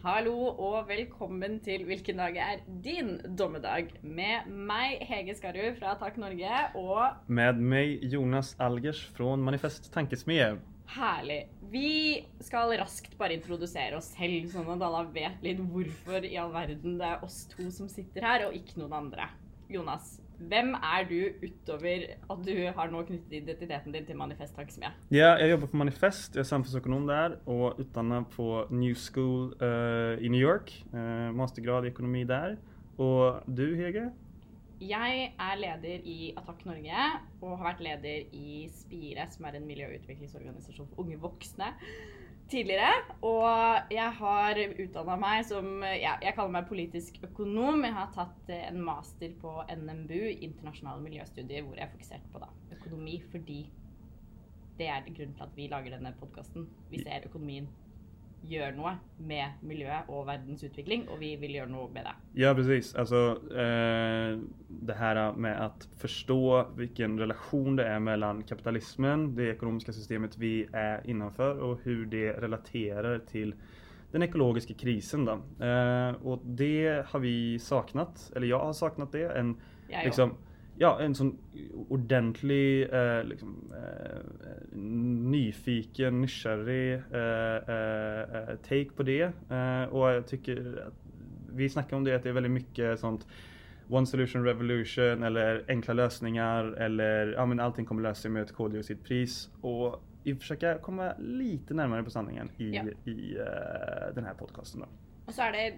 Hallo og velkommen til Hvilken dag er din dommedag? Med meg, Hege Skarud fra Takk Norge, og Med mig Jonas Algers från Manifest Tankesmie. herlig. Vi skal raskt bare introdusere oss selv, sånn at alle vet litt hvorfor i all verden det er oss to som sitter her, og ikke noen andre. Jonas, hvem er du utover at du har nå knyttet identiteten din til Manifest Tankesmie? Ja, jag jobbar på Manifest, jag är samhällsekonom där och utbildad på New School eh, i New York. Eh, mastergrad i ekonomi där. Och du Hege? Jeg er leder i Attakk Norge og har vært leder i Spire, som er en miljø- og utviklingsorganisasjon for unge voksne, tidligere. Og jeg har utdanna meg som ja, Jeg kaller meg politisk økonom. Jeg har tatt eh, en master på NMBU, internasjonale miljøstudier, hvor jeg er fokusert på da, økonomi, fordi det er grunnen til at vi lager denne podkasten. Vi ser økonomien gjør noe med miljøet og verdens utvikling, og vi vil gjøre noe med det. Ja precis, alltså eh, det här med att förstå vilken relation det är mellan kapitalismen, det ekonomiska systemet vi är innanför och hur det relaterar till den ekologiska krisen då. Eh, och det har vi saknat, eller jag har saknat det, en òg. liksom, ja, en sån ordentlig eh, liksom, eh, nyfiken, nysgjerrig eh, eh, eh, take på det. Eh, och jag tycker att vi snackar om det att det är väldigt mycket sånt One solution revolution eller enkla lösningar eller ja men allting kommer lösa sig med ett koldioxidpris. Och vi försöker komma lite närmare på sanningen i, Ja. i den här podcasten. Då. Og så er det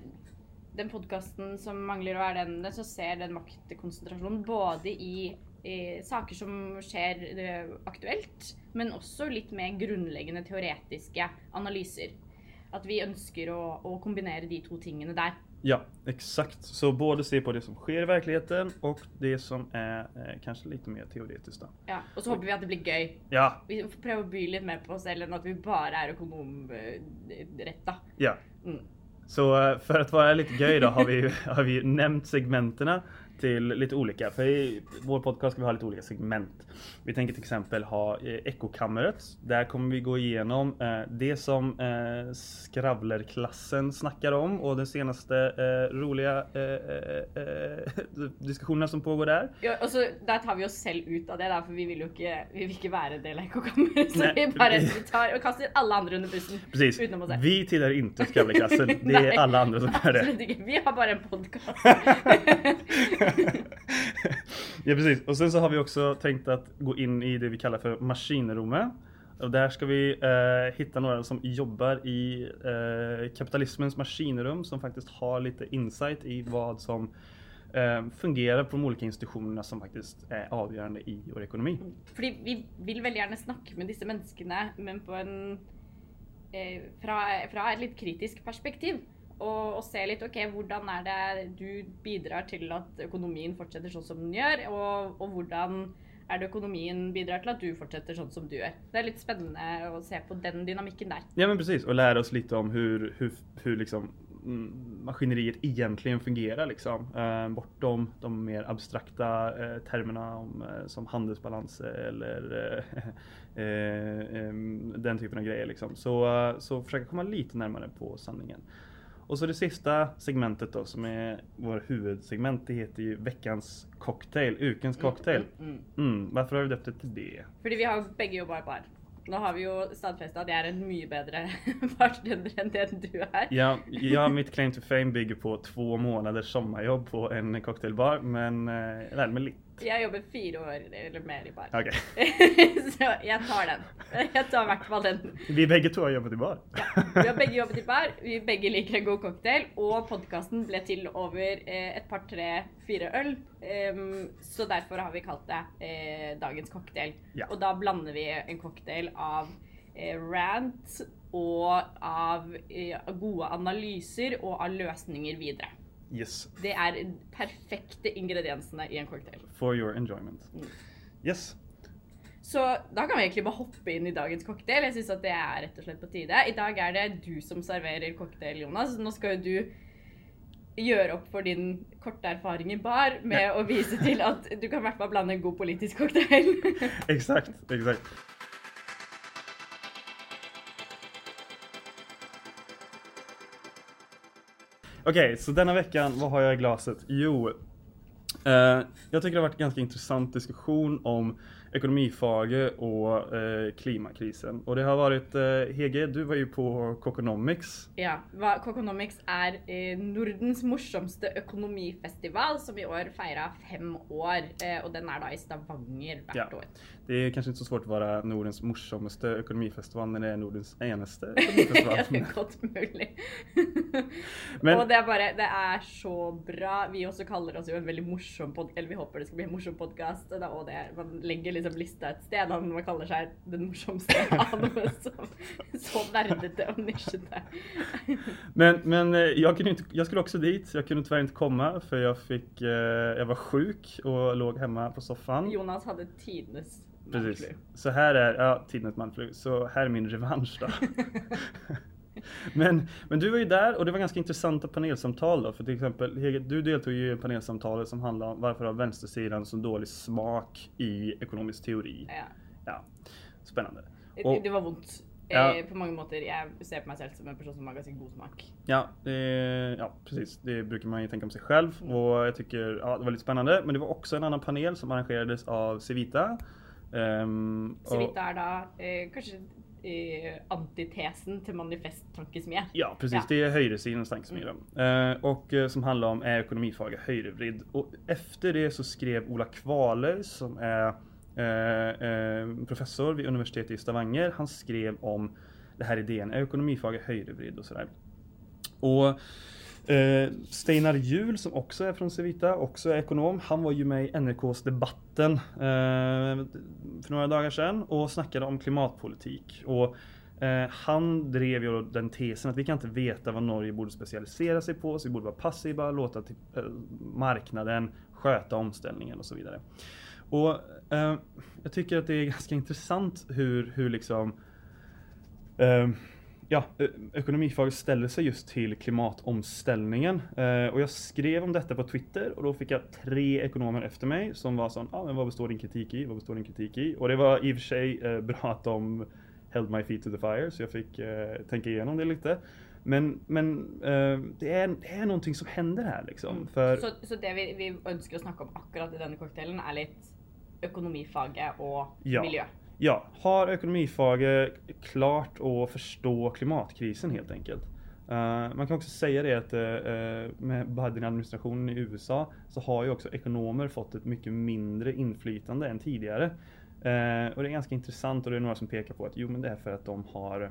den podkasten som mangler, og er den, som ser den maktkonsentrasjonen både i, i saker som skjer eh, aktuelt, men også litt mer grunnleggende teoretiske analyser. At vi ønsker å, å kombinere de to tingene der. Ja, exakt. Så både se på det som sker i verkligheten och det som är eh, kanske lite mer teoretiskt. Då. Ja, og så håper vi at det blir gøy. Ja, Vi får prøve å by litt mer på oss selv enn at vi bare er økonomretta. ja. Mm. Så eh, för att vara lite göj då har vi, har vi nämnt segmenterna till lite olika. För i vår podcast ska vi ha lite olika segment. Vi tänker till exempel ha eh, Ekokammeret. Där kommer vi gå igenom eh, det som eh, skravlerklassen snackar om och den senaste roliga diskussionerna som pågår där. Ja, og så Der tar vi oss selv ut av det, da, for vi vil jo ikke, vi vil ikke være en del av ekkokammeret. Så Nei. vi bare vi tar og kaster alle andre under bussen. Precis. Utenom oss. Vi tillhör inte skravlerklassen. Det Nej. är alla andra som gör det. Vi har bare en podkast. ja precis. Och sen så har vi också tänkt att gå in i det vi kallar för maskinrummet. Och där ska vi eh, hitta några som jobbar i eh, kapitalismens maskinrum som faktiskt har lite insight i vad som eh, fungerar på de olika institutionerna som faktiskt är avgörande i vår ekonomi. För vi vill väldigt gärna snacka med dessa människorna men på en eh, från ett lite kritiskt perspektiv. Og, og se litt ok, hvordan er det du bidrar til at økonomien fortsetter sånn som den gjør, og, og hvordan er det økonomien bidrar til at du fortsetter sånn som du gjør. Det är lite spännande att se på den dynamiken där. Ja men precis, och lära oss lite om hur, hur, hur liksom mm, maskineriet egentligen fungerar liksom. Eh, bortom de mer abstrakta eh, termerna om, eh, som handelsbalanser eller eh, eh, eh, den typen av grejer liksom. Så, eh, så försöka komma lite närmare på sanningen. Och så det sista segmentet då som är vår huvudsegment, det heter ju veckans cocktail, ukens cocktail. Mm, mm. Mm, varför har vi döpt det till det? Fordi vi har jo begge jobba i bar. Nå har vi jo stadfesta at jeg er en mye bedre bartender enn det du er. Ja, ja, mitt claim to fame bygger på två månaders sommarjobb på en cocktailbar, men eh, jag lärde mig lite. Jeg jobber fire år eller mer i bar. Okej. Så jeg tar den. Jeg tar i hvert fall den. Vi bägge två har jobbat i bar. Vi har begge jobbet i bar, vi begge liker en god cocktail, og podkasten ble til over eh, et par, tre, fire øl. Em, så derfor har vi kalt det eh, dagens cocktail. Ja. Og da blander vi en cocktail av eh, rant og av eh, gode analyser og av løsninger videre. Yes, Det er de perfekte ingrediensene i en cocktail. for your enjoyment. Mm. Yes. Så da kan vi egentlig bare hoppe inn i dagens cocktail. Jeg synes at det er rett og slett på tide. I dag er det du som serverer cocktail, Jonas. Nå skal jo du gjøre opp for din korte erfaring i bar med å vise til at du kan i hvert fall blande en god politisk cocktail. Exakt, exakt. Okej, så denna veckan, vad har jag i glaset? Jo, eh, jag tycker det har varit en ganska intressant diskussion om ekonomifage och eh, klimatkrisen. Och det har varit, eh, Hege, du var ju på Coconomics. Ja, Coconomics er eh, Nordens morsomste økonomifestival, som i år feirer fem år. Eh, og den er da i Stavanger hvert Ja. år. Det är kanske inte så svårt att vara Nordens morsomaste ekonomifestival när det är Nordens enaste ekonomifestival. ja, det er godt mulig. Men- og det er bare Det er så bra. Vi også kaller oss jo en veldig morsom pod Eller vi håper det skal bli en morsom podkast. Og det man legger liksom lista et sted da når man kaller seg den morsomste av noe så, så nerdete og nisjete. Men, men eh, jag, kunde inte, jag skulle också dit, jag kunde tyvärr inte komma för jag, fick, eh, jag var sjuk och låg hemma på soffan. Jonas hadde tidenes Precis. Så här är, ja, tidens manflu. Så här är min revansch då. men, men du var ju där och det var ganska intressanta panelsamtal då. För till exempel, du deltog ju i panelsamtalet som handlade om varför har vänstersidan så dålig smak i ekonomisk teori. Ja. Ja, spännande. Det, Och- det var vondt. Ja. Eh, på mange måter. Jeg ser på meg selv som en person som har ganske god smak. Ja, det, ja, precis. Det brukar man ju tänka om sig själv och jag tycker ja, det var lite spännande. Men det var också en annan panel som arrangerades av Civita. Ehm, och- Civita er da eh, kanskje eh, antitesen til manifesttankesmie. Ja, precis. Ja. Det är höjresidans tankesmedja. Eh, och eh, som handlar om är ekonomifaga höjrevrid. Och efter det så skrev Ola Kvalöj som är eh, eh, professor vid universitetet i Stavanger. Han skrev om det här idén, är ekonomifaga höjrevrid och sådär. Och Eh, Steinar Juhl som också är från Civita, också är ekonom. Han var ju med i NRKs Debatten eh, för några dagar sedan och snackade om klimatpolitik. Och eh, han drev ju den tesen att vi kan inte veta vad Norge borde specialisera sig på, så vi borde vara passiva, låta till, eh, marknaden sköta omställningen och så vidare. Och eh, jag tycker att det är ganska intressant hur, hur liksom eh, Ja, eh, ekonomifaget ställer sig just till klimatomställningen. Eh, och jag skrev om detta på Twitter och då fick jag tre ekonomer efter mig som var sån, ja ah, men vad består din kritik i? Vad består din kritik i? Och det var i och för sig eh, bra att de held my feet to the fire så jag fick eh, tänka igenom det lite. Men, men eh, det, är, det är någonting som händer här liksom. Mm. För, Så, så det vi, vi ønsker å snakke om akkurat i denne cocktailen, er litt økonomifaget og Ja. miljø. Ja, har ekonomifaget klart att förstå klimatkrisen helt enkelt? Uh, man kan också säga det att uh, med Biden-administrationen i USA så har ju också ekonomer fått ett mycket mindre inflytande än tidigare. Uh, och det är ganska intressant och det är några som pekar på att jo men det är för att de har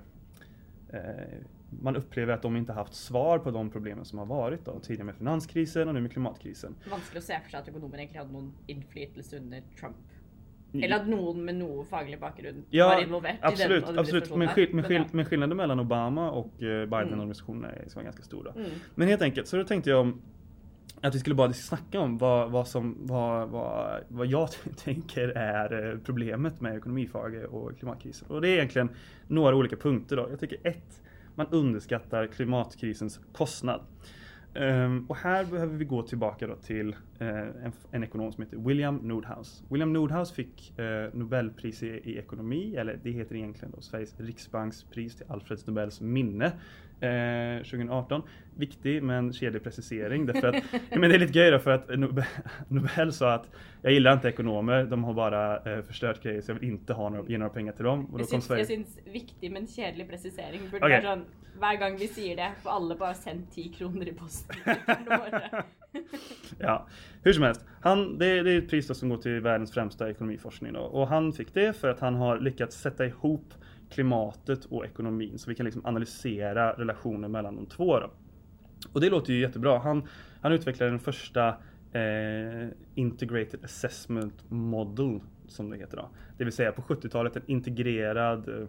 man upplever att de inte haft svar på de problemen som har varit då, tidigare med finanskrisen och nu med klimatkrisen. Vanskligt att säga för seg att økonomer egentlig hade noen innflytelse under Trump. Eller at noen med noe faglig bakgrunn Ja, var involvert absolut, i den absolut. Men, skill, men, skill, men skillnaden mellan Obama och eh, Biden-administrationen är som är ganska stor. Då. Mm. Men helt enkelt, så då tänkte jag om att vi skulle bara snacka om vad, vad, som, vad, vad, vad jag tänker är eh, problemet med ekonomifage och klimatkrisen. Och det är egentligen några olika punkter. Då. Jag tycker ett, man underskattar klimatkrisens kostnad. Um, och här behöver vi gå tillbaka då till uh, en, en ekonom som heter William Nordhaus. William Nordhaus fick uh, Nobelpris i, i ekonomi, eller det heter egentligen då Sveriges Riksbankspris till Alfred Nobels minne eh, 2018. Viktig men kedlig precisering därför att men det är lite göj då för att Nobel, Nobel sa att jag gillar inte ekonomer, de har bara eh, förstört grejer så jag vill inte ha några, ge några pengar till dem. Och då syns, Sverige. jeg syns viktig, men kjedelig presisering burde Ok. være sånn hver gang vi sier det, får alle bare sendt ti kroner i posten. Ja, hur som helst. Han, det, det är ett pris som går till världens främsta ekonomiforskning. Då. Och han fick det för att han har lyckats sätta ihop klimatet och ekonomin. Så vi kan liksom analysera relationen mellan de två. Då. Och det låter ju jättebra. Han, han utvecklade den första eh, Integrated Assessment Model, som det heter. Då. Det vill säga på 70-talet en integrerad eh,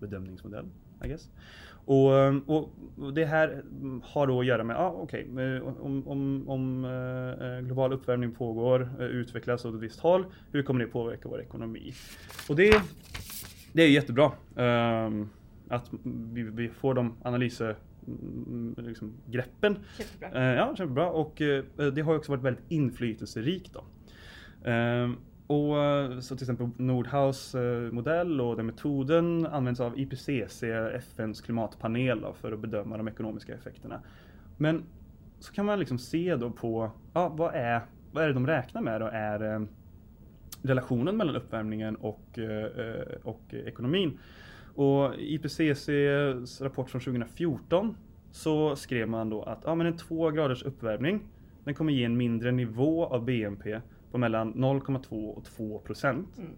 bedömningsmodell, I guess. Och, och och det här har då att göra med, ah, okej, okay, om, om, om eh, global uppvärmning pågår, eh, utvecklas åt ett visst håll, hur kommer det påverka vår ekonomi? Och det, det är jättebra. ehm, att vi, vi får de analyser mm, liksom, greppen. Kjempebra. Eh, ja, kämpebra. Och eh, det har också varit väldigt inflytelserikt då. Ehm, och eh, så till exempel Nordhaus modell och den metoden används av IPCC, FNs klimatpanel då, för att bedöma de ekonomiska effekterna. Men så kan man liksom se då på, ja vad är, vad är det de räknar med då är relationen mellan uppvärmningen och, eh, och ekonomin. Och IPCCs rapport från 2014 så skrev man då att ja, men en två graders uppvärmning den kommer ge en mindre nivå av BNP på mellan 0,2 och 2 procent. Mm.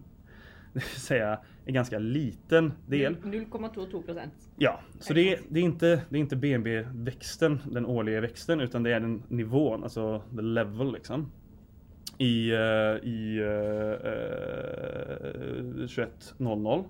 Det vill säga en ganska liten del. 0,22 procent. Ja, så det är, det är inte, det är inte BNP-växten, den årliga växten, utan det är den nivån, alltså the level liksom. I, i uh, 21.00.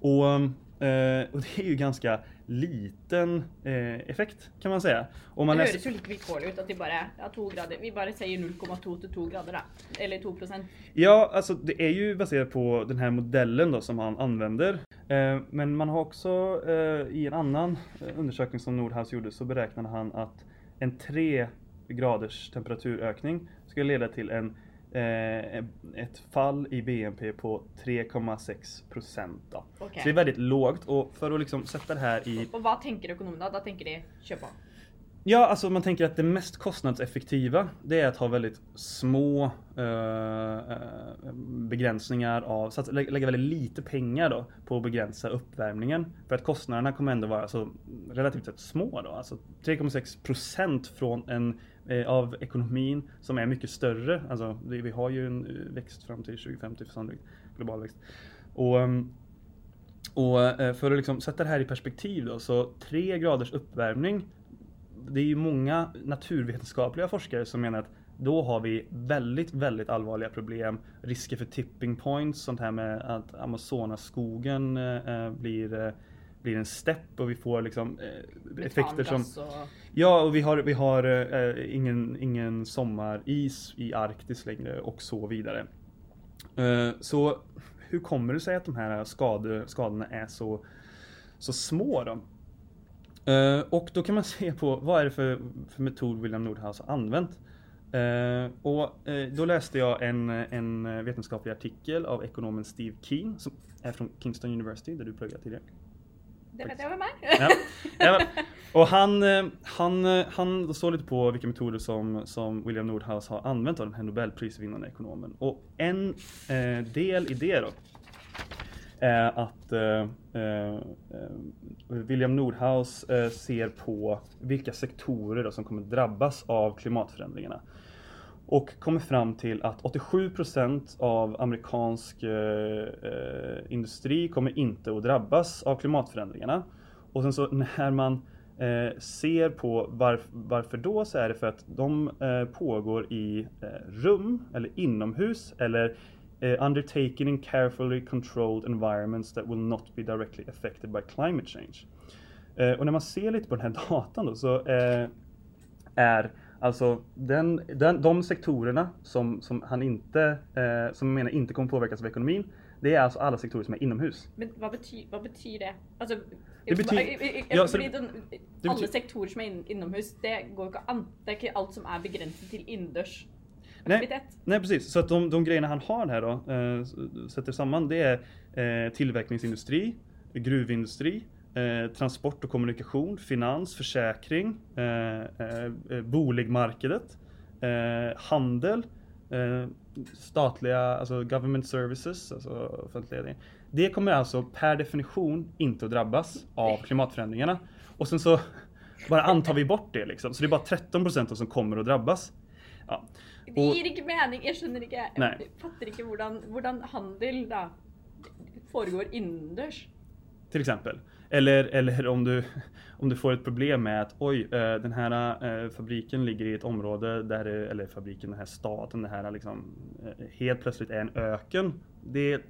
Och um, Eh, och det är ju ganska liten eh, effekt kan man säga. Om man det höres ju lite villkorligt ut att det bara är ja, 2 grader. Vi bara säger 0,2 till 2 grader då. Eller 2 procent. Ja, alltså det är ju baserat på den här modellen då som han använder. Eh, men man har också eh, i en annan eh, undersökning som Nordhaus gjorde så beräknade han att en 3 graders temperaturökning skulle leda till en eh, ett fall i BNP på 3,6 procent. Okay. Så det är väldigt lågt och för att liksom sätta det här i... Och vad tänker ekonomerna? Vad tänker de köpa? Ja, alltså man tänker att det mest kostnadseffektiva det är att ha väldigt små eh, begränsningar av, så att lägga väldigt lite pengar då på att begränsa uppvärmningen. För att kostnaderna kommer ändå vara så relativt sett små då. Alltså 3,6 procent från en eh, Eh, av ekonomin som är mycket större. Alltså vi har ju en eh, växt fram till 2050 sannolikt, global växt. Och, ehm, och eh, för att liksom sätta det här i perspektiv då, så tre graders uppvärmning det är ju många naturvetenskapliga forskare som menar att då har vi väldigt, väldigt allvarliga problem. Risker för tipping points, sånt här med att Amazonaskogen eh, blir, eh, blir en stepp och vi får liksom eh, effekter som... Och... Ja, och vi har, vi har eh, ingen, ingen sommaris i Arktis längre och så vidare. Eh, så hur kommer det sig att de här skade, skadorna är så, så små då? Uh, och då kan man se på vad är det för, för metod William Nordhaus har använt. Uh, och uh, då läste jag en, en vetenskaplig artikel av ekonomen Steve Keen som är från Kingston University där du pluggade tidigare. Det vet jag vem är. Och han, han, han står lite på vilka metoder som, som William Nordhaus har använt av den här Nobelprisvinnande ekonomen. Och en del i det då är att eh, eh, William Nordhaus eh, ser på vilka sektorer då som kommer drabbas av klimatförändringarna. Och kommer fram till att 87% av amerikansk eh, eh, industri kommer inte att drabbas av klimatförändringarna. Och sen så när man eh, ser på varf varför då så är det för att de eh, pågår i eh, rum eller inomhus eller uh, undertaken in carefully controlled environments that will not be directly affected by climate change. Och när man ser lite på den här datan då så är alltså den, den, de sektorerna som, som han inte, som menar inte kommer påverkas av ekonomin, det är alltså alla sektorer som är inomhus. Men vad, bety vad betyder det? Alltså, det betyder, ja, så, det, alla sektorer som är in, inomhus, det går inte an. Det är inte allt som är begränsat till indörs Nej, nej precis, så att de, de grejerna han har här då, eh, sätter samman, det är eh, tillverkningsindustri, gruvindustri, eh, transport och kommunikation, finans, försäkring, eh, eh, eh boligmarkedet, eh, handel, statliga, alltså government services, alltså offentliga. Det kommer alltså per definition inte att drabbas av klimatförändringarna. Och sen så bara antar vi bort det liksom. Så det är bara 13% som kommer att drabbas. Ja. Det gir ikke mening. Jeg skjønner ikke Jeg fatter ikke hvordan, hvordan handel da foregår innendørs. Till exempel. Eller, eller om, du, om du får ett problem med att oj, eh, den här eh, fabriken ligger i ett område där, eller fabriken, den här staden, det här liksom eh, helt plötsligt är en öken. Det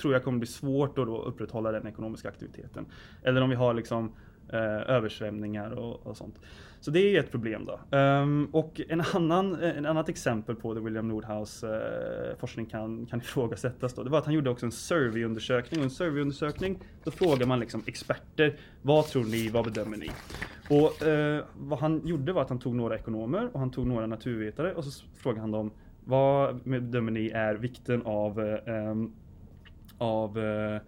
tror jag kommer bli svårt att då upprätthålla den ekonomiska aktiviteten. Eller om vi har liksom Eh, översvämningar och, och sånt. Så det är ett problem då. Um, och en annan, eh, en annat exempel på där William Nordhaus uh, forskning kan, kan ifrågasättas då, det var att han gjorde också en surveyundersökning. Och en surveyundersökning, då frågar man liksom experter, vad tror ni, vad bedömer ni? Och uh, vad han gjorde var att han tog några ekonomer och han tog några naturvetare och så frågade han dem, vad bedömer ni är vikten av, um, av uh,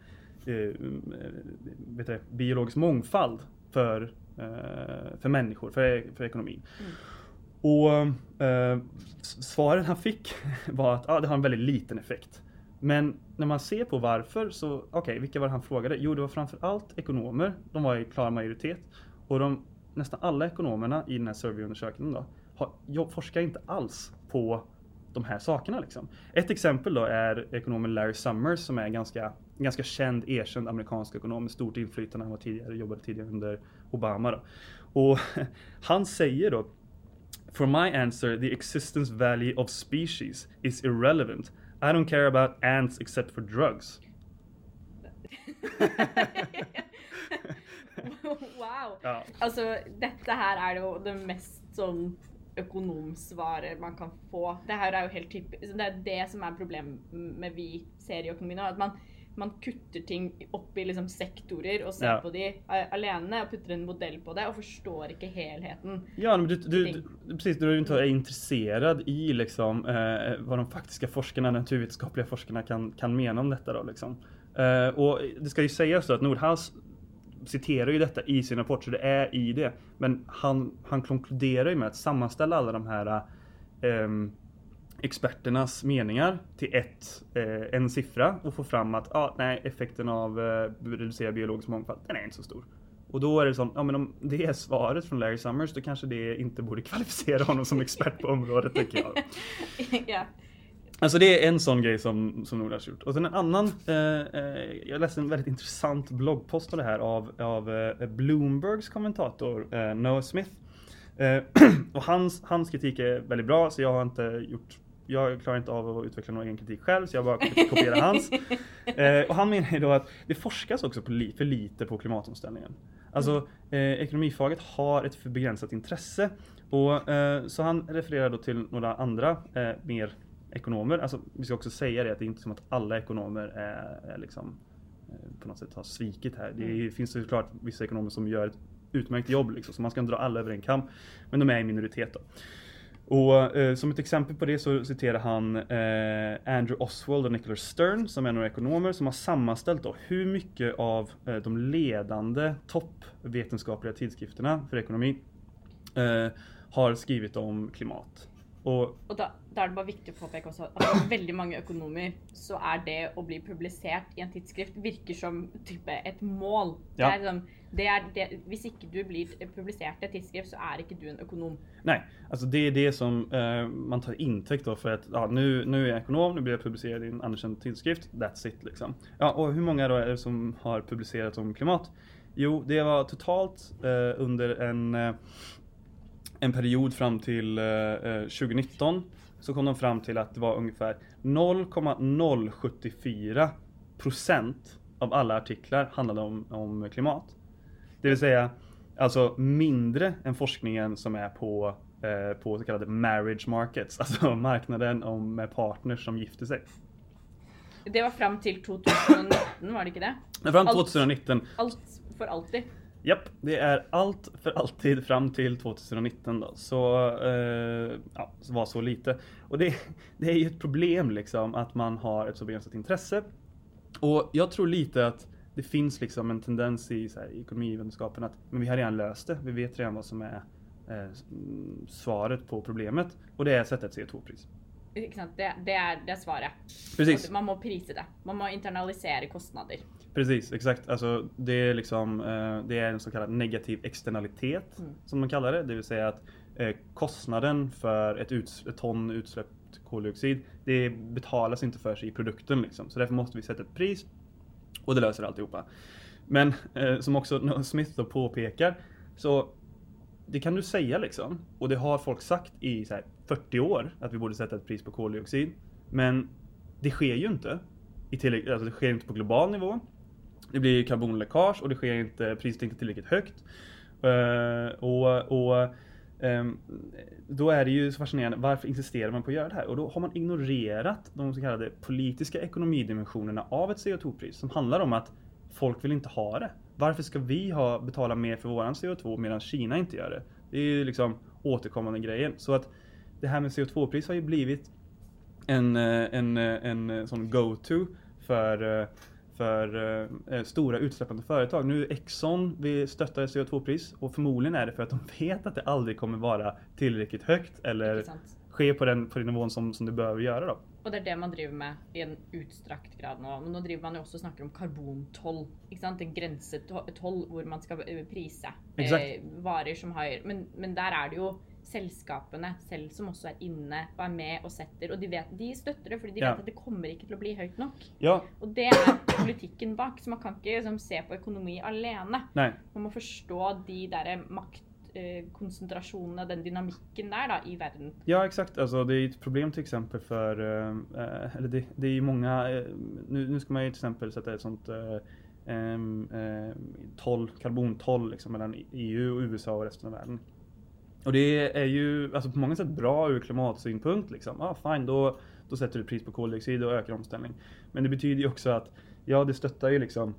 vet biologisk mångfald för eh, för människor, för, för ekonomin. Mm. Och eh, svaret han fick var att ah, det har en väldigt liten effekt. Men när man ser på varför så, okej, okay, vilka var det han frågade? Jo, det var framförallt ekonomer. De var i klar majoritet. Och de, nästan alla ekonomerna i den här surveyundersökningen då, har, forskar inte alls på de här sakerna. Liksom. Ett exempel då är ekonomen Larry Summers som är ganska, ganska känd, erkänd amerikansk ekonom med stort inflytande. Han var tidigare, jobbade tidigare under Obama. Då. Och han säger då For my answer, the existence value of species is irrelevant. I don't care about ants except for drugs. wow! Ja. Altså, dette her er jo det mest sånn økonomsvaret man kan få. Det her er jo helt typisk. Det er det som er problemet med vi ser i økonomi nå. At man, man kutter ting opp i liksom sektorer og ser Ja. på de alene og putter en modell på det og forstår ikke helheten. Ja, men du, du, du, precis, du inte är intresserad i liksom, eh, vad de faktiska forskarna, naturvetenskapliga forskarna kan, kan mena om detta. Då, liksom. eh, och det ska ju sägas då att Nordhaus citerar ju detta i sin rapport, så det är i det. Men han, han konkluderar ju med att sammanställa alla de här ehm, experternas meningar till ett, eh, en siffra och få fram att ah, nej, effekten av eh, reducerad biologisk mångfald, den är inte så stor. Och då är det sånt, ja men om det är svaret från Larry Summers, då kanske det inte borde kvalificera honom som expert på området tycker jag. ja. Alltså det är en sån grej som, som Nordhaus gjort. Och sen en annan, eh, eh, jag läste en väldigt intressant bloggpost om det här av, av eh, Bloombergs kommentator eh, Noah Smith. Eh, och hans, hans kritik är väldigt bra, så jag har inte gjort jag klarar inte av att utveckla någon egen kritik själv, så jag bara kopierar hans. Eh, och han menar ju då att det forskas också li, för lite på klimatomställningen. Alltså eh, ekonomifaget har ett för begränsat intresse. Och, så han refererar då till några andra mer ekonomer. Alltså, vi ska också säga det att det är inte som att alla ekonomer är, är liksom, eh, på något sätt har svikit här. Det Mm. finns såklart vissa ekonomer som gör ett utmärkt jobb, liksom, så man ska inte dra alla över en kam. Men de är i minoritet. Då. Och eh, som ett exempel på det så citerar han eh, Andrew Oswald och Nicholas Stern som är några ekonomer som har sammanställt då hur mycket av eh, de ledande toppvetenskapliga tidskrifterna för ekonomi eh, har skrivit om klimat. Och Og da, da er det bare viktig å påpeke også at for veldig mange økonomer så er det å bli publisert i en tidsskrift virker som type et mål. Det Ja. er liksom, det er det, hvis ikke du blir publisert i et tidsskrift, så er ikke du en økonom. Nej, alltså det är det som eh, man tar intäkt då för att ja, nu, nu är jag ekonom, nu blir jag publicerad i en anerkänd tidskrift. That's it liksom. Ja, och hur många då är det som har publicerat om klimat? Jo, det var totalt eh, under en, eh, en period fram till eh, eh, 2019 så kom de fram till att det var ungefär 0,074 procent av alla artiklar handlade om, om klimat. Det vill säga alltså mindre än forskningen som är på, eh, på så kallade marriage markets, alltså marknaden om med partners som gifter sig. Det var fram til 2019, var det ikke det? Fram till Allt. 2019, Alt for alltid. Japp, det är allt för alltid fram till 2019 då. Så, eh, ja, var så lite. Och det, det är ju ett problem liksom att man har ett så begränsat intresse. Och jag tror lite att det finns liksom en tendens i, så här, i ekonomivetenskapen att men vi har redan löst det. Vi vet redan vad som är eh, mm, svaret på problemet. Och det är att sätta ett CO2-pris. Ikke sant? Det, det, er, det svaret. Precis. Man må prise det. Man må internalisere kostnader. Precis, exakt. Alltså, det, är liksom, eh, det är en så kallad negativ externalitet Mm. som man kallar det. Det vill säga att eh, kostnaden för ett, uts- ett ton utsläppt koldioxid, det betalas inte för sig i produkten. Liksom. Så därför måste vi sätta ett pris och det löser alltihopa. Men eh, som också Noah Smith då påpekar, så det kan du säga liksom. Och det har folk sagt i här 40 år att vi borde sätta ett pris på koldioxid. Men det sker ju inte. I tillräck- alltså det sker inte på global nivå. Det blir karbonläckage och det sker inte, priset är inte tillräckligt högt. Eh, och och ehm, då är det ju så fascinerande, varför insisterar man på att göra det här? Och då har man ignorerat de så kallade politiska ekonomidimensionerna av ett CO2-pris som handlar om att folk vill inte ha det. Varför ska vi ha, betala mer för våran CO2 medan Kina inte gör det? Det är ju liksom återkommande grejen. Så att det här med CO2-pris har ju blivit en, eh, en, eh, en, en sån go-to för, för eh, stora utsläppande företag. Nu Exxon vi stöttar CO2-pris och förmodligen är det för att de vet att det aldrig kommer vara tillräckligt högt eller ske på den, på den nivån som, som det behöver göra. Då. Och det är det man driver med i en utstrakt grad nu. Men nu driver man ju också snackar om karbontoll. En grensetoll hvor man ska eh, prisa eh, varor som har Men, men där är det ju selskapene selv som også er inne og er med og setter. Og de, vet, de støtter det, fordi de ja. vet at det kommer ikke til å bli høyt nok. Ja. Og det er politikken bak. Så man kan ikke liksom, se på økonomi alene. Nei. Man må forstå de der maktkoncentrationerna, den dynamiken där då, i världen. Ja exakt, alltså, det är ett problem till exempel för, eh, eller det, det är många, eh, nu, nu ska man ju till exempel sätta ett sånt eh, eh, toll, karbontoll liksom, mellan EU och USA och resten av världen. Och det är ju alltså på många sätt bra ur klimatsynpunkt. Liksom. Ah, fine, då, då sätter du pris på koldioxid och ökar omställning. Men det betyder ju också att ja, det stöttar ju liksom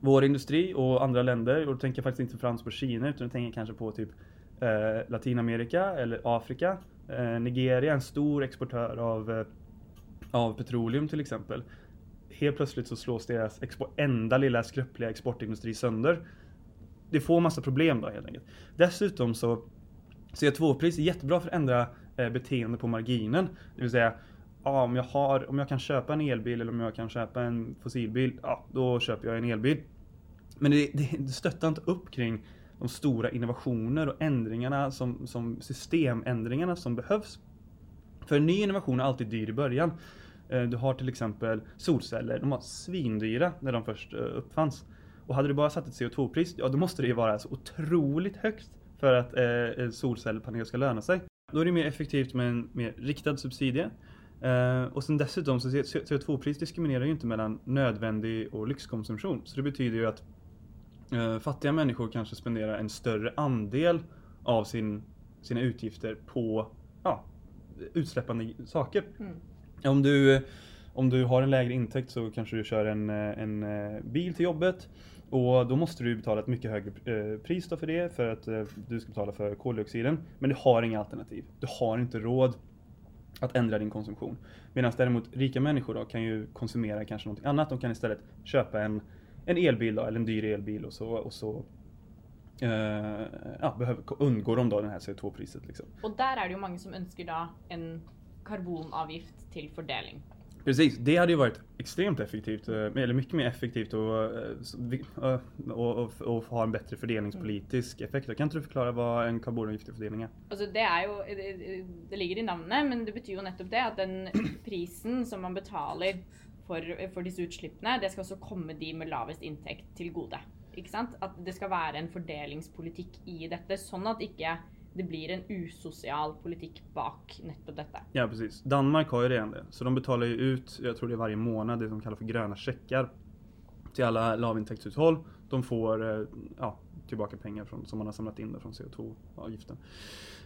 vår industri och andra länder. Och då tänker jag faktiskt inte främst på Kina utan jag tänker kanske på typ eh, Latinamerika eller Afrika. Eh, Nigeria, en stor exportör av, eh, av petroleum till exempel. Helt plötsligt så slås deras enda lilla skröpliga exportindustri sönder. Det får massa problem då helt enkelt. Dessutom så CO2-pris är jättebra för att ändra eh, beteende på marginen. Det vill säga, ja, om, jag har, om jag kan köpa en elbil eller om jag kan köpa en fossilbil, ja, då köper jag en elbil. Men det, det, det stöttar inte upp kring de stora innovationer och ändringarna som, som systemändringarna som behövs. För en ny innovation är alltid dyr i början. Eh, du har till exempel solceller, de var svindyra när de först eh, uppfanns. Och hade du bara satt ett CO2-pris, ja då måste det ju vara så otroligt högt för att eh, solcellpanel ska löna sig. Då är det mer effektivt med en mer riktad subsidie. Eh, och sen dessutom så CO2-pris diskriminerar ju inte mellan nödvändig och lyxkonsumtion. Så det betyder ju att eh, fattiga människor kanske spenderar en större andel av sin, sina utgifter på ja, utsläppande saker. Mm. Om, du, om du har en lägre intäkt så kanske du kör en, en eh, bil till jobbet och då måste du betala ett mycket högre eh, pris för det för att eh, du ska betala för koldioxiden. Men du har inga alternativ. Du har inte råd att ändra din konsumtion. Medan däremot rika människor då kan ju konsumera kanske något annat. De kan istället köpa en, en elbil då, eller en dyr elbil och så, och så Uh, ja, behöver, undgår de då det här CO2-priset. Liksom. Och där är det ju många som önskar då en karbonavgift till fördelning. Precis, det hade ju varit extremt effektivt, eh, eller mycket mer effektivt och, eh, eh, och, och, och ha en bättre fördelningspolitisk effekt. Kan inte du förklara vad en karbonavgift fördelning är? Alltså det är ju, det, det ligger i namnet, men det betyder ju nettopp det att den prisen som man betalar för, för dessa utsläppen, det ska också komma de med lavest intäkt till. Ikke sant? Att det ska vara en fördelningspolitik i detta, så att inte det blir en usocial politik bak nettopp detta. Ja precis. Danmark har ju redan det. Så de betalar ju ut, jag tror det är varje månad, det som kallas för gröna checkar. Till alla lavintäktshushåll. De får eh, ja, tillbaka pengar från, som man har samlat in från CO2-avgiften.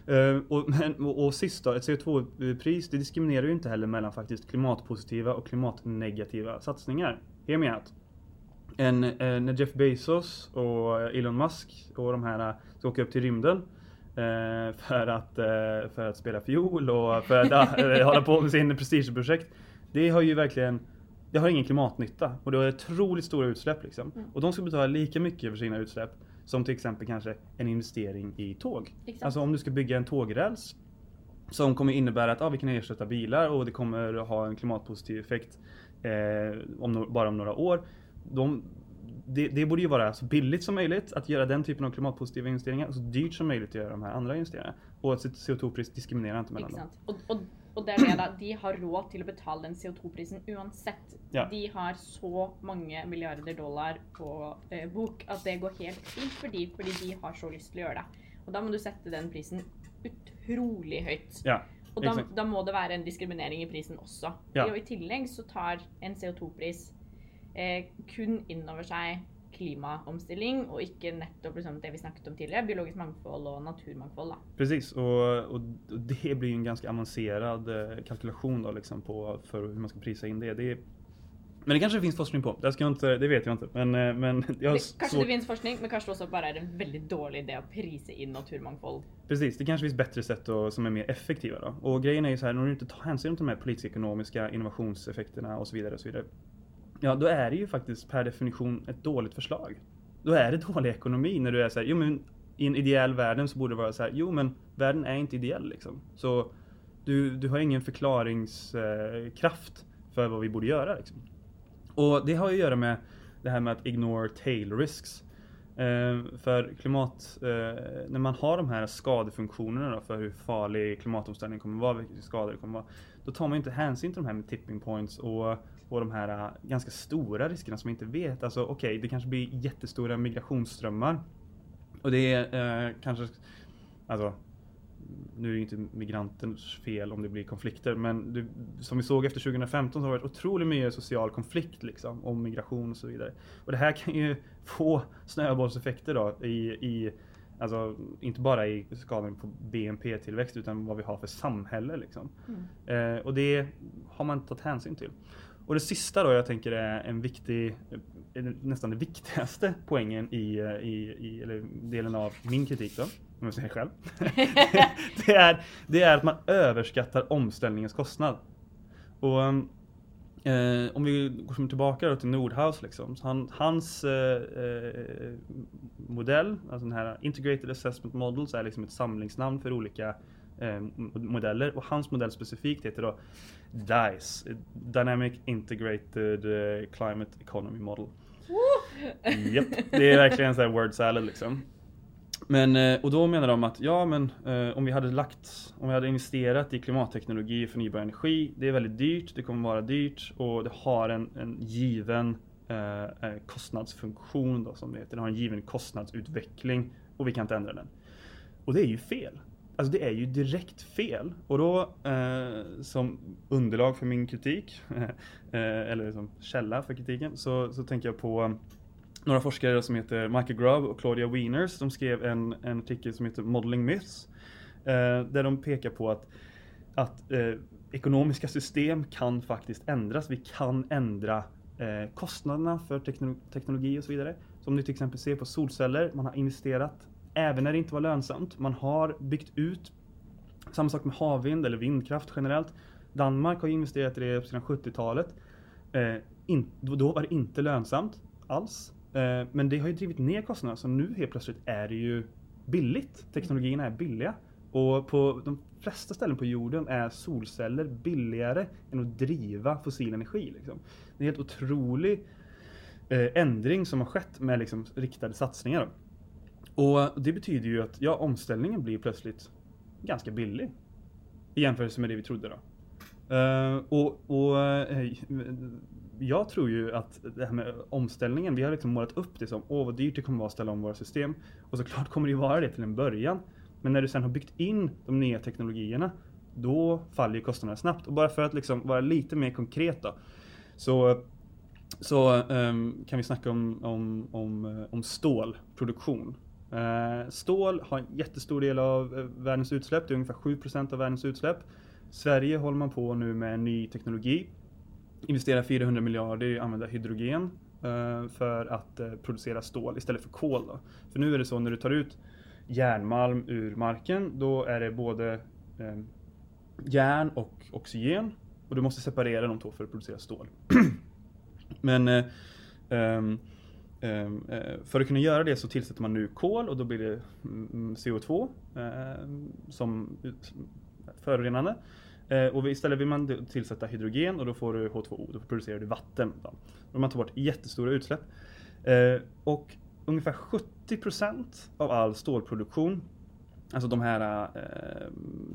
Eh, och, och, och sist då, ett CO2-pris det diskriminerar ju inte heller mellan faktiskt klimatpositiva och klimatnegativa satsningar. Hear me out. En, eh, när Jeff Bezos och Elon Musk och de här ska åka upp till rymden för, att, eh, för att spela fiol och för att äh, hålla på med sin prestigeprojekt. Det har ju verkligen det har ingen klimatnytta och det har otroligt stora utsläpp. Liksom. Mm. Och de ska betala lika mycket för sina utsläpp som till exempel kanske en investering i tåg. Exakt. Alltså om du ska bygga en tågräls som kommer innebära att ah, vi kan ersätta bilar och det kommer ha en klimatpositiv effekt eh, om, bara om några år. De, det, det, borde ju vara så billigt som möjligt att göra den typen av klimatpositiva investeringar och så dyrt som möjligt att göra de här andra investeringarna. Och att CO2-pris diskriminerar inte mellan dem. Och, och, och det är det de har råd till att betala den CO2-prisen oavsett. Ja. De har så många miljarder dollar på eh, bok att det går helt fint för dem, för de har så lust att göra det. Och då måste du sätta den prisen otroligt högt. Ja. Och då, då må det vara en diskriminering i prisen också. Ja. Och i tillägg så tar en CO2-pris eh, kun innover seg klimaomstilling och inte nettopp liksom det vi snakket om tidigare, biologiskt mångfald och naturmangfold. Da. Precis, och, och det blir en ganska avancerad eh, kalkylation då, liksom på, för hur man ska prisa in det. det men det kanske finns forskning på. Det, ska inte, det vet jag inte. Men, eh, men jag det, kanske det finns forskning, men kanske också bara är en väldigt dålig idé att prisa in naturmångfald. Precis, det kanske finns bättre sätt då, som är mer effektiva. Då. Och grejen är ju så här, när du inte tar hänsyn till de här politiska ekonomiska innovationseffekterna och så vidare. Och så vidare ja då är det ju faktiskt per definition ett dåligt förslag. Då är det dålig ekonomi när du är såhär, jo men i en ideell världen så borde det vara så här, jo men världen är inte ideell liksom. Så du, du har ingen förklaringskraft eh, för vad vi borde göra. Liksom. Och det har ju att göra med det här med att ignore tail risks. Eh, för klimat, eh, när man har de här skadefunktionerna då för hur farlig klimatomställningen kommer vara, vilka skador det kommer vara. Då tar man inte hänsyn till de här med tipping points och, och de här uh, ganska stora riskerna som man inte vet. Alltså okej, okay, det kanske blir jättestora migrationsströmmar. Och det är eh, kanske, alltså nu är det inte migrantens fel om det blir konflikter, men det, som vi såg efter 2015 så har det varit otroligt mycket social konflikt liksom, om migration och så vidare. Och det här kan ju få snöbollseffekter då i, i Alltså inte bara i skalan på BNP-tillväxt utan vad vi har för samhälle. Liksom. Mm. Eh, och det har man inte tagit hänsyn till. Och det sista då jag tänker är en viktig, nästan den viktigaste poängen i, eh, i, i eller delen av min kritik då om jag säger själv. det, är, det är att man överskattar omställningens kostnad. Och eh, om vi går tillbaka då till Nordhaus, liksom, han, hans eh, eh, modell, alltså den här Integrated Assessment Models, är liksom ett samlingsnamn för olika eh, modeller. Och hans modell specifikt heter då DICE, Dynamic Integrated eh, Climate Economy Model. Japp, yep, det är verkligen en sån här word salad liksom. Men, eh, och då menar de att ja men eh, om vi hade lagt, om vi hade investerat i klimatteknologi och förnybar energi, det är väldigt dyrt, det kommer vara dyrt och det har en, en given eh, eh, kostnadsfunktion då, som det heter. Det har en given kostnadsutveckling och vi kan inte ändra den. Och det är ju fel. Alltså det är ju direkt fel. Och då eh, som underlag för min kritik, eh, eller som källa för kritiken, så, så tänker jag på um, några forskare som heter Michael Grubb och Claudia Wieners. De skrev en, en artikel som heter Modeling Myths. Eh, där de pekar på att, att eh, ekonomiska system kan faktiskt ändras. Vi kan ändra eh, kostnaderna för teknologi och så vidare. Så om ni till exempel ser på solceller, man har investerat även när det inte var lönsamt. Man har byggt ut. Samma sak med havvind eller vindkraft generellt. Danmark har investerat i det sedan 70-talet. Eh, då var det inte lönsamt alls. Eh, men det har ju drivit ner kostnaderna så nu helt plötsligt är det ju billigt. Teknologierna är billiga. Och på de flesta ställen på jorden är solceller billigare än att driva fossil energi. Liksom. Det är en helt otrolig eh, ändring som har skett med liksom, riktade satsningar. Och det betyder ju att ja, omställningen blir plötsligt ganska billig. I jämförelse med det vi trodde då. Uh, och, och uh, jag tror ju att det här med omställningen, vi har liksom målat upp det som åh vad dyrt det kommer vara att ställa om våra system. Och såklart kommer det ju vara det till en början. Men när du sen har byggt in de nya teknologierna, då faller ju kostnaderna snabbt. Och bara för att liksom vara lite mer konkret då, så, så um, kan vi snacka om, om, om, eh, om stålproduktion. Eh, stål har en jättestor del av eh, världens utsläpp, det är ungefär 7% av världens utsläpp. Sverige håller man på nu med en ny teknologi Investerar 400 miljarder i att använda hydrogen eh, för att producera stål istället för kol. Då. För nu är det så när du tar ut järnmalm ur marken, då är det både järn och oxygen och du måste separera de två för att producera stål. Men um, Ehm, eh, för att kunna göra det så tillsätter man nu kol och då blir det mm, mm, CO2 eh, som förorenande. Eh, och istället vill man tillsätta hydrogen och då får du H2O, då producerar du vatten. Då. Man tar bort jättestora utsläpp. Och ungefär 70% av all stålproduktion, alltså de här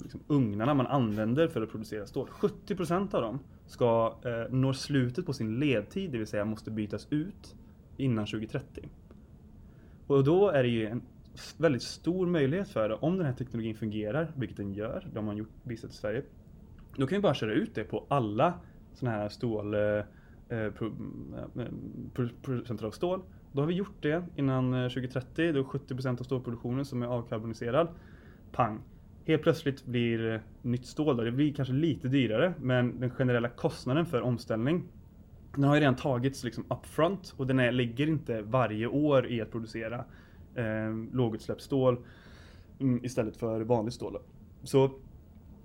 liksom ugnarna man använder för att producera stål, 70% av dem ska nå slutet på sin ledtid, det vill säga måste bytas ut innan 2030. Och då är det ju en väldigt stor möjlighet för det, om den här teknologin fungerar, vilket den gör, de har gjort visat i Sverige, då kan vi bara köra ut det på alla sådana här stål eh, eh producenter eh, eh, av stål. Då har vi gjort det innan eh, 2030, då är 70% av stålproduktionen som är avkarboniserad. Pang! Helt plötsligt blir nytt stål då. Det blir kanske lite dyrare, men den generella kostnaden för omställning den har ju redan tagits liksom upfront och den är, ligger inte varje år i att producera eh, lågutsläppsstål mm, istället för vanligt stål. Så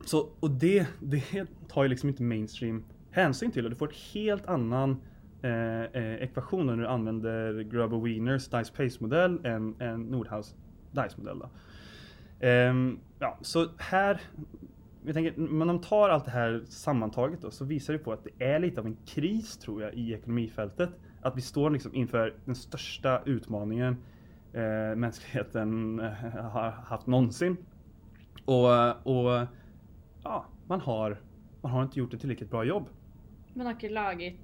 så, och det, det tar ju liksom inte mainstream hänsyn till och du får en helt annan eh, eh, ekvation när du använder Gruber Wieners Dice Pace-modell än än Nordhaus Dice-modell. Då. Um, ja, så här, jag tänker, när de tar allt det här sammantaget då, så visar det på att det är lite av en kris tror jag i ekonomifältet. Att vi står liksom inför den största utmaningen eh, mänskligheten eh, har haft någonsin. Och, och ja, man har, man har inte gjort ett tillräckligt bra jobb. Man har ikke laget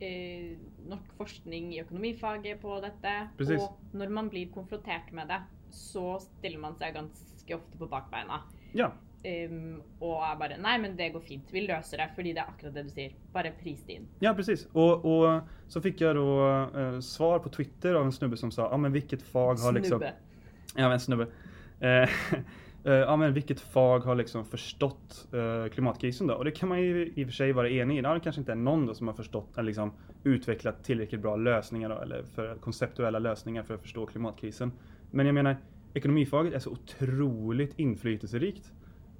eh, nok forskning i økonomifaget på dette. Precis. Og når man blir konfrontert med det, så stiller man seg ganske ofte på bakbeina. Ja, Um, og er bare Nei, men det går fint. Vi løser det. Fordi det er akkurat det du sier. Bare pris det inn. ja precis. Och, och så fick jag då eh, svar på Twitter av en snubbe som sa, ja men vilket fag har liksom... Snubbe. Ja, en snubbe. Eh, ja, men vilket fag har liksom förstått eh, klimatkrisen då? Och det kan man ju i och för sig vara enig i. Det kanske inte är någon då som har förstått eller liksom utvecklat tillräckligt bra lösningar då, eller för konceptuella lösningar för att förstå klimatkrisen. Men jag menar, ekonomifaget är så otroligt inflytelserikt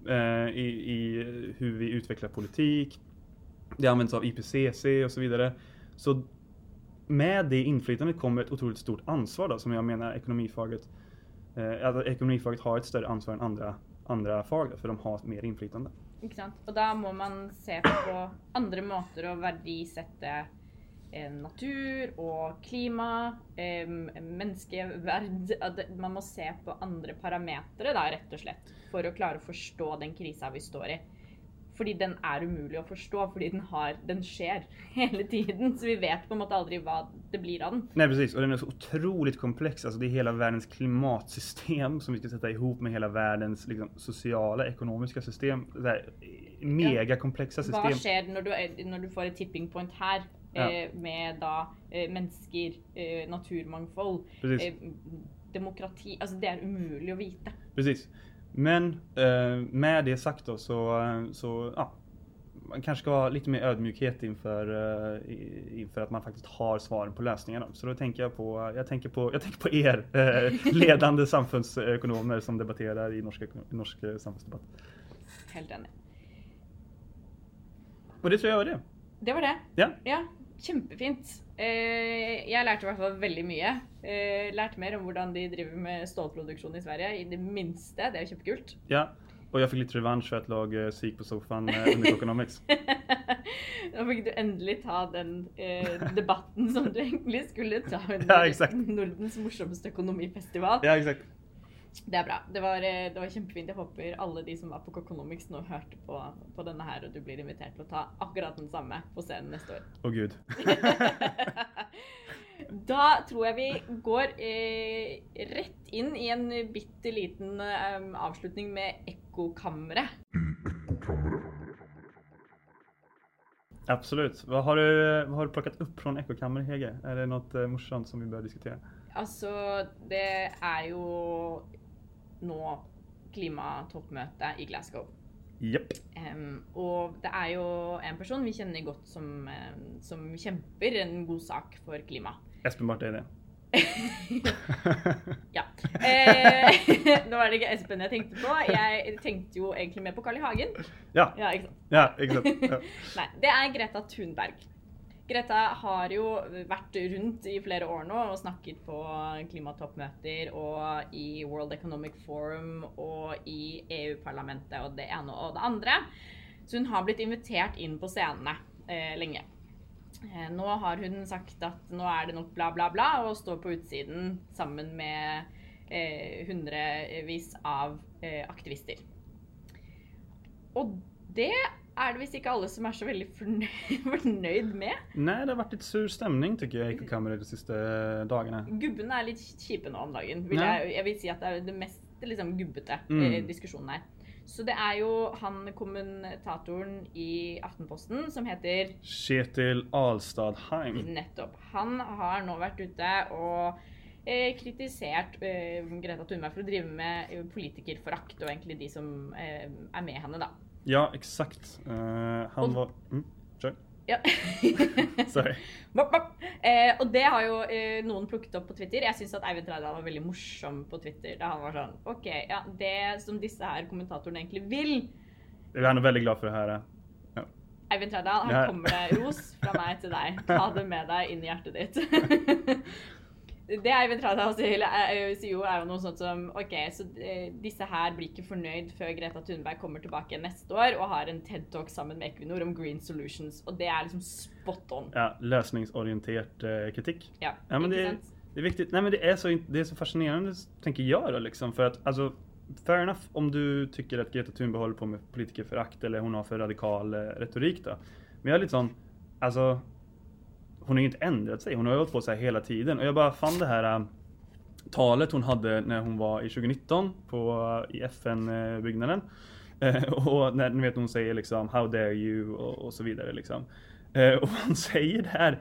eh, i, i hur vi utvecklar politik. Det används av IPCC och så vidare. Så med det inflytandet kommer ett otroligt stort ansvar då, som jag menar ekonomifaget Eh, att ekonomifaget har ett större ansvar än andra, andra fag då, för de har mer inflytande. Ikke sant? måste man se på andra måter att värdesätta eh, natur og klima, eh, menneskeverd Man må se på andre parametere, da, rett og slett, for å klare å forstå den krisa vi står i. Fordi den er umulig å forstå, fordi den, har, den skjer hele tiden. Så vi vet på en måte aldri hva det blir av den. Nej precis, och den är så otroligt komplex. Alltså det är hela världens klimatsystem som vi ska sätta ihop med hela världens liksom, sociala, ekonomiska system. Så här, mega komplexa system. skjer når du, er- når du får et tipping point her, Ja. eh, med da eh, mennesker, eh, naturmangfold, demokrati Altså, det er umulig å vite. Precis. Men med det sagt då så, så ja, man kanske ska ha lite mer ödmjukhet inför, i- inför att man faktiskt har svaren på lösningarna. Så då tänker jag på, jag tänker på, jag tänker på er eh, ledande samfundsekonomer som debatterar i norsk, norsk samfunnsdebatt. Helt enig. Och det tror jag var det. Det var det. Ja, Ja, kjempefint. Eh, jeg lærte i hvert fall veldig mye. Eh, lærte mer om hvordan de driver med stålproduksjon i Sverige. I det minste. Det er jo kjempekult. ja. Och jag fick lite revansch för att lag eh, psyk på soffan eh, under Economics. Nå fikk du endelig ta den eh, debatten som du egentlig skulle ta under Ja. Nordens morsomste økonomifestival. Ja, exakt. Det er bra. Det var, eh, det var kjempefint. Jeg håper alle de som var på Coconomics nå hørte på, på denne her, og du blir invitert til å ta akkurat den samme på scenen neste år. Åh gud. Da tror jeg vi går eh, rett inn i en bitte liten eh, avslutning med ekkokammeret. Absolut. Vad har, du, vad har du plockat upp från Ekokammaren Hege? Är det något eh, morsomt som vi bör diskutera? Altså, det er jo nå klimatoppmøte i Glasgow. Japp. Em, og det er jo en person vi kjenner godt som, som kjemper en god sak for klima. Espen Barth. Ja. Eh, nå var det ikke Espen jeg tenkte på. Jeg tenkte jo egentlig mer på Carl I. Hagen. ja, Ja, ikke sant? ja, exakt. Ja. Nei, det er Greta Thunberg. Greta har jo vært rundt i flere år nå og snakket på klimatoppmøter og i World Economic Forum og i EU-parlamentet og det ene og det andre. Så hun har blitt invitert inn på scenene eh, lenge. Eh, nå har hun sagt at nå er det nok bla, bla, bla, og står på utsiden sammen med eh, hundrevis av eh, aktivister. Og det er det visst ikke alle som er så fornøyd, fornøyd med. Nej, det har varit lite sur stämning tycker jag i Ekokammaren de sista dagarna. Gubbene er litt kjipe nå om dagen. Vil Ja. jeg, jeg vil si at det er det mest liksom, gubbete Mm. eh, diskusjonen her. Så det er jo han kommentatoren i Aftenposten som heter Kjetil Alstadheim. Nettopp. Han har nå vært ute og eh, kritisert eh, Greta Thunberg for å drive med eh, politikerforakt, og egentlig de som eh, er med henne, da. Ja, exakt. Eh, han Och- var... Mm, kör. Ja. Sorry. Bop, bop. Eh, og det har jo eh, noen plukket opp på Twitter. Jeg syns at Eivind Reidar var veldig morsom på Twitter. Da han var sånn OK, ja, det som disse her kommentatorene egentlig vil Jag är nog väldigt glad för det här. eh. Eivind Trærdal, her Ja. kommer det ros fra meg til deg. Ta det med deg inn i hjertet ditt. Det Eivind Trærdal sier, er- sier jo, er jo noe sånt som OK, så eh, disse her blir ikke fornøyd før Greta Thunberg kommer tilbake neste år og har en TED-talk sammen med Equinor om green solutions. Og det er liksom spot on. Ja, lösningsorienterad eh, kritik. Ja, Ja, men det, det är viktigt. Nej, men det är så, det är så fascinerande, tänker jag då, liksom. För att, alltså, fair enough om du tycker att Greta Thunberg håller på med politikerförakt eller hon har för radikal eh, retorik då. Men jag är lite sån, alltså, hon har ju inte ändrat sig. Hon har hållit på så här hela tiden. Och jag bara fann det här äh, talet hon hade när hon var i 2019 på, äh, i FN-byggnaden. Eh, och när ni vet hon säger liksom How dare you och, och så vidare liksom. Eh, och hon säger det här,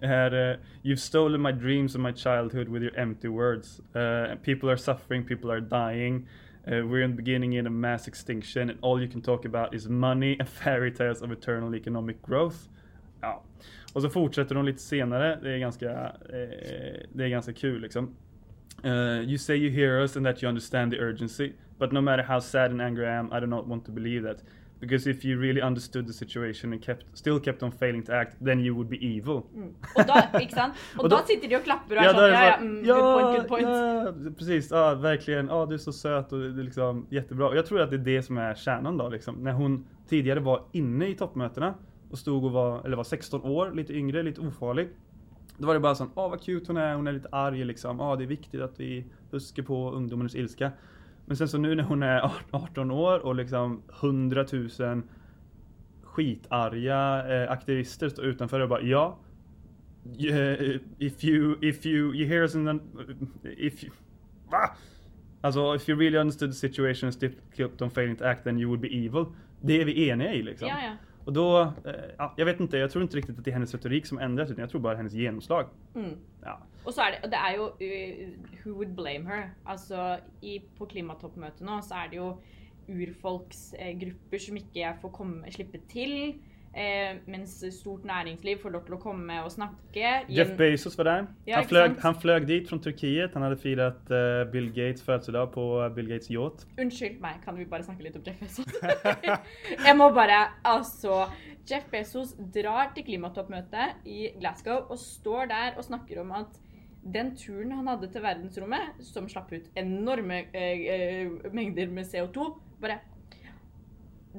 här eh, You've stolen my dreams and my childhood with your empty words. Uh, people are suffering, people are dying. Uh, we're in the beginning in a mass extinction and all you can talk about is money and fairy tales of eternal economic growth. Ja. Och så fortsätter hon lite senare, det är ganska, eh, det är ganska kul liksom. Uh, you say you hear us and that you understand the urgency, but no matter how sad and angry I am, I do not want to believe that. Because if you really understood the situation and kept, still kept on failing to act, then you would be evil. Mm. Ikke sant? Og, Og da, da- sitter de og er då sånn är det Ja, ja, mm, good point, good point. ja, precis. Ja, verkligen. Ja, du är så söt och det är liksom jättebra. Och Jag tror att det är det som är kärnan då, liksom. När hon tidigare var inne i toppmötena och stod och var, eller var 16 år, lite yngre, lite ofarlig. Då var det bara sån, åh vad cute hon är, hon är lite arg liksom. Ja, det är viktigt att vi huskar på ungdomens ilska. Men sen så nu när hon är 18 år och liksom 100 000 skitarga eh, aktivister står utanför och bara ja. Eh, if you, if you, you hear us in the, eh, if you, va? Alltså if you really understood the situation and still kept on failing to act then you would be evil. Det är vi eniga i liksom. Ja, ja. Och då, eh, ja, jag vet inte, jag tror inte riktigt att det är hennes retorik som ändras utan jag tror bara hennes genomslag. Mm. Ja. Og så er det, det er jo uh, Who would blame her? Altså, i, På klimatoppmøtet nå så er det jo urfolksgrupper som ikke får komme, slippe til. Eh, mens stort næringsliv får lov til å komme og snakke. Jeff Bezos var där. Ja, han, flög, han flög dit från Turkiet. Han hade firat eh, Bill Gates födelsedag på Bill Gates yacht. Unnskyld meg, kan vi bare snakke litt om Jeff Bezos? jeg må bare Altså, Jeff Bezos drar til klimatoppmøtet i Glasgow og står der og snakker om at den turen han hadde til verdensrommet, som slapp ut enorme eh, eh, mengder med CO2, bare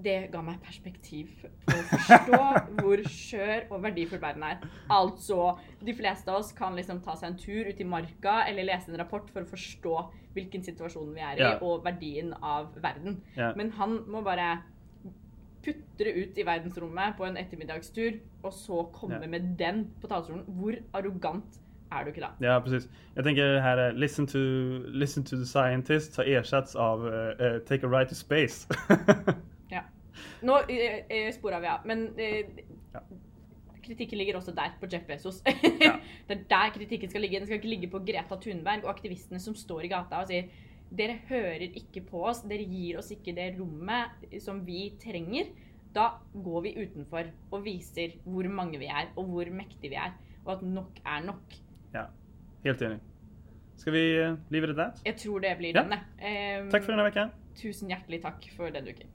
Det ga meg perspektiv på å forstå hvor skjør og verdifull verden er. Altså, de fleste av oss kan liksom ta seg en tur ut i marka eller lese en rapport for å forstå hvilken situasjon vi er i, Ja. og verdien av verden. Ja. Men han må bare putre ut i verdensrommet på en ettermiddagstur, og så komme Ja. med den på talerstolen. Hvor arrogant er du da? Ja, precis. Jag tänker det här eh, listen to, listen to the scientists har ersatts av eh, take a ride to space. Nå eh, eh, sporer vi av, men eh, Ja. kritikken ligger også der, på Jeff Bezos. Ja. det er der kritikken skal ligge. Den skal ikke ligge på Greta Thunberg og aktivistene som står i gata og sier dere hører ikke på oss, dere gir oss ikke det rommet som vi trenger. Da går vi utenfor og viser hvor mange vi er, og hvor mektige vi er. Og at nok er nok. ja, helt enig. Ska vi leave it at that? Jeg tror det blir Ja. denne. Eh, Tack för den här veckan. Tusen hjertelig takk for denne uken.